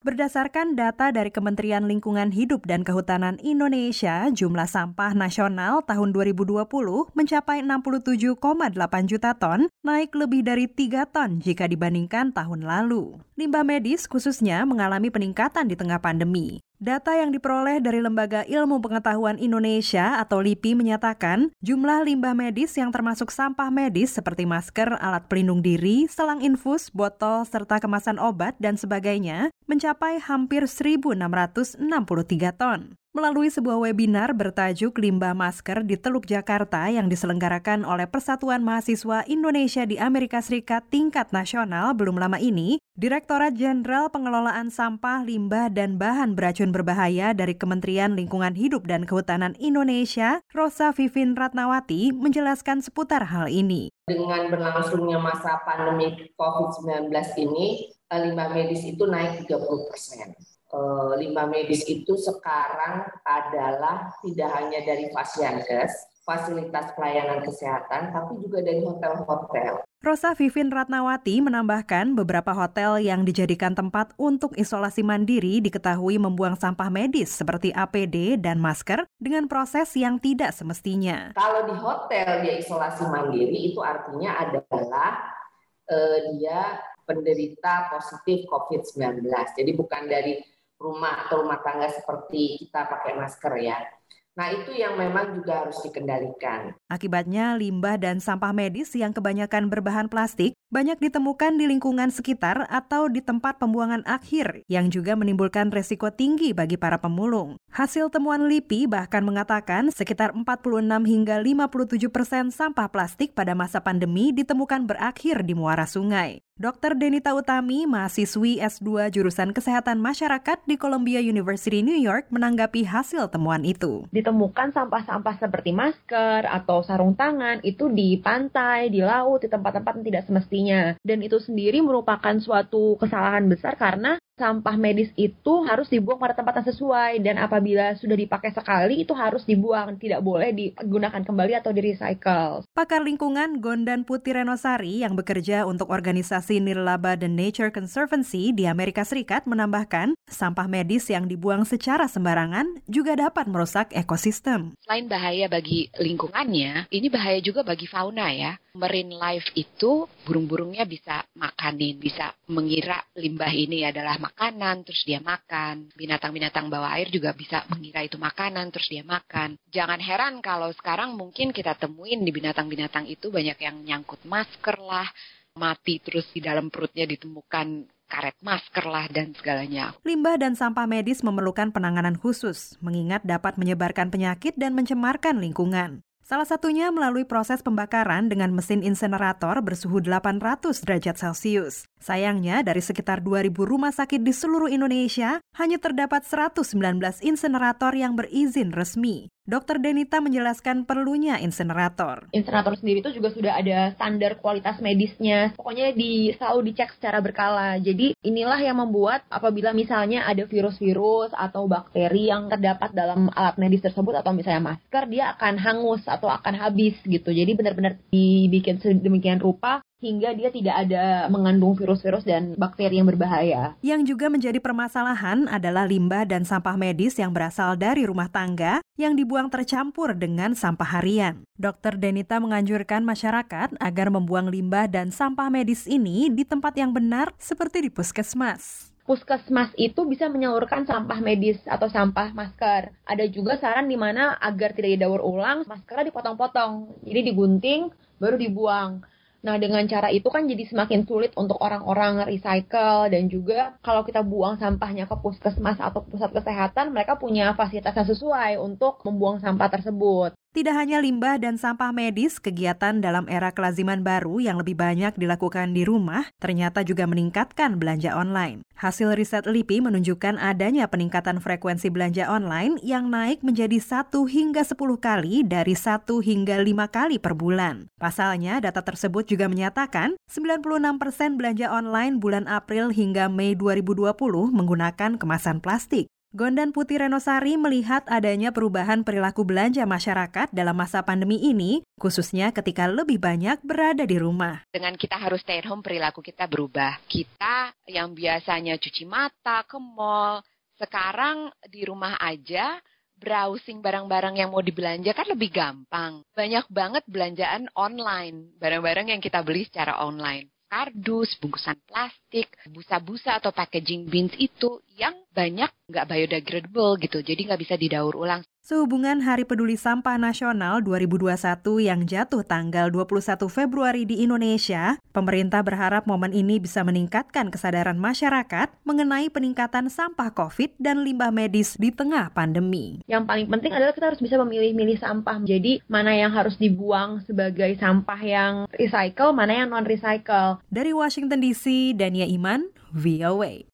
Berdasarkan data dari Kementerian Lingkungan Hidup dan Kehutanan Indonesia, jumlah sampah nasional tahun 2020 mencapai 67,8 juta ton, naik lebih dari 3 ton jika dibandingkan tahun lalu. Limbah medis khususnya mengalami peningkatan di tengah pandemi. Data yang diperoleh dari Lembaga Ilmu Pengetahuan Indonesia atau LIPI menyatakan jumlah limbah medis yang termasuk sampah medis seperti masker, alat pelindung diri, selang infus, botol, serta kemasan obat dan sebagainya mencapai hampir 1.663 ton melalui sebuah webinar bertajuk Limbah Masker di Teluk Jakarta yang diselenggarakan oleh Persatuan Mahasiswa Indonesia di Amerika Serikat tingkat nasional belum lama ini, Direktorat Jenderal Pengelolaan Sampah, Limbah, dan Bahan Beracun Berbahaya dari Kementerian Lingkungan Hidup dan Kehutanan Indonesia, Rosa Vivin Ratnawati, menjelaskan seputar hal ini. Dengan berlangsungnya masa pandemi COVID-19 ini, limbah medis itu naik 30 persen Eh, limbah medis itu sekarang adalah tidak hanya dari Fasiankes, fasilitas pelayanan kesehatan, tapi juga dari hotel-hotel. Rosa Vivin Ratnawati menambahkan beberapa hotel yang dijadikan tempat untuk isolasi mandiri diketahui membuang sampah medis seperti APD dan masker dengan proses yang tidak semestinya. Kalau di hotel dia isolasi mandiri itu artinya adalah uh, dia penderita positif COVID-19. Jadi bukan dari rumah atau rumah tangga seperti kita pakai masker ya. Nah, itu yang memang juga harus dikendalikan. Akibatnya, limbah dan sampah medis yang kebanyakan berbahan plastik banyak ditemukan di lingkungan sekitar atau di tempat pembuangan akhir yang juga menimbulkan resiko tinggi bagi para pemulung. Hasil temuan LIPI bahkan mengatakan sekitar 46 hingga 57 persen sampah plastik pada masa pandemi ditemukan berakhir di muara sungai. Dr. Denita Utami, mahasiswi S2 jurusan Kesehatan Masyarakat di Columbia University New York menanggapi hasil temuan itu. Ditemukan sampah-sampah seperti masker atau sarung tangan itu di pantai, di laut, di tempat-tempat yang tidak semestinya. Dan itu sendiri merupakan suatu kesalahan besar karena sampah medis itu harus dibuang pada tempat yang sesuai dan apabila sudah dipakai sekali itu harus dibuang, tidak boleh digunakan kembali atau di recycle. Pakar lingkungan Gondan Putih Renosari yang bekerja untuk organisasi Nirlaba dan Nature Conservancy di Amerika Serikat menambahkan, sampah medis yang dibuang secara sembarangan juga dapat merusak ekosistem. Selain bahaya bagi lingkungannya, ini bahaya juga bagi fauna ya. Marine life itu burung-burungnya bisa makanin, bisa mengira limbah ini adalah makanan terus dia makan. Binatang-binatang bawah air juga bisa mengira itu makanan terus dia makan. Jangan heran kalau sekarang mungkin kita temuin di binatang-binatang itu banyak yang nyangkut masker lah, mati terus di dalam perutnya ditemukan karet masker lah dan segalanya. Limbah dan sampah medis memerlukan penanganan khusus, mengingat dapat menyebarkan penyakit dan mencemarkan lingkungan. Salah satunya melalui proses pembakaran dengan mesin insenerator bersuhu 800 derajat Celcius. Sayangnya, dari sekitar 2.000 rumah sakit di seluruh Indonesia, hanya terdapat 119 insenerator yang berizin resmi. Dr. Denita menjelaskan perlunya insenerator. Insenerator sendiri itu juga sudah ada standar kualitas medisnya. Pokoknya di, selalu dicek secara berkala. Jadi inilah yang membuat apabila misalnya ada virus-virus atau bakteri yang terdapat dalam alat medis tersebut atau misalnya masker, dia akan hangus atau akan habis gitu. Jadi benar-benar dibikin sedemikian rupa hingga dia tidak ada mengandung virus-virus dan bakteri yang berbahaya. Yang juga menjadi permasalahan adalah limbah dan sampah medis yang berasal dari rumah tangga yang dibuang tercampur dengan sampah harian. Dr. Denita menganjurkan masyarakat agar membuang limbah dan sampah medis ini di tempat yang benar seperti di puskesmas puskesmas itu bisa menyalurkan sampah medis atau sampah masker. Ada juga saran di mana agar tidak didaur ulang, maskernya dipotong-potong. Jadi digunting, baru dibuang. Nah, dengan cara itu kan jadi semakin sulit untuk orang-orang recycle dan juga kalau kita buang sampahnya ke puskesmas atau pusat kesehatan, mereka punya fasilitas yang sesuai untuk membuang sampah tersebut. Tidak hanya limbah dan sampah medis, kegiatan dalam era kelaziman baru yang lebih banyak dilakukan di rumah ternyata juga meningkatkan belanja online. Hasil riset LIPI menunjukkan adanya peningkatan frekuensi belanja online yang naik menjadi 1 hingga 10 kali dari 1 hingga 5 kali per bulan. Pasalnya, data tersebut juga menyatakan 96 persen belanja online bulan April hingga Mei 2020 menggunakan kemasan plastik. Gondan Putih Renosari melihat adanya perubahan perilaku belanja masyarakat dalam masa pandemi ini, khususnya ketika lebih banyak berada di rumah. Dengan kita harus stay at home, perilaku kita berubah. Kita yang biasanya cuci mata ke mall, sekarang di rumah aja browsing barang-barang yang mau dibelanja kan lebih gampang. Banyak banget belanjaan online, barang-barang yang kita beli secara online kardus, bungkusan plastik, busa-busa atau packaging beans itu yang banyak nggak biodegradable gitu, jadi nggak bisa didaur ulang. Sehubungan Hari Peduli Sampah Nasional 2021 yang jatuh tanggal 21 Februari di Indonesia, pemerintah berharap momen ini bisa meningkatkan kesadaran masyarakat mengenai peningkatan sampah COVID dan limbah medis di tengah pandemi. Yang paling penting adalah kita harus bisa memilih-milih sampah. Jadi, mana yang harus dibuang sebagai sampah yang recycle, mana yang non-recycle. Dari Washington DC, Dania Iman, VOA.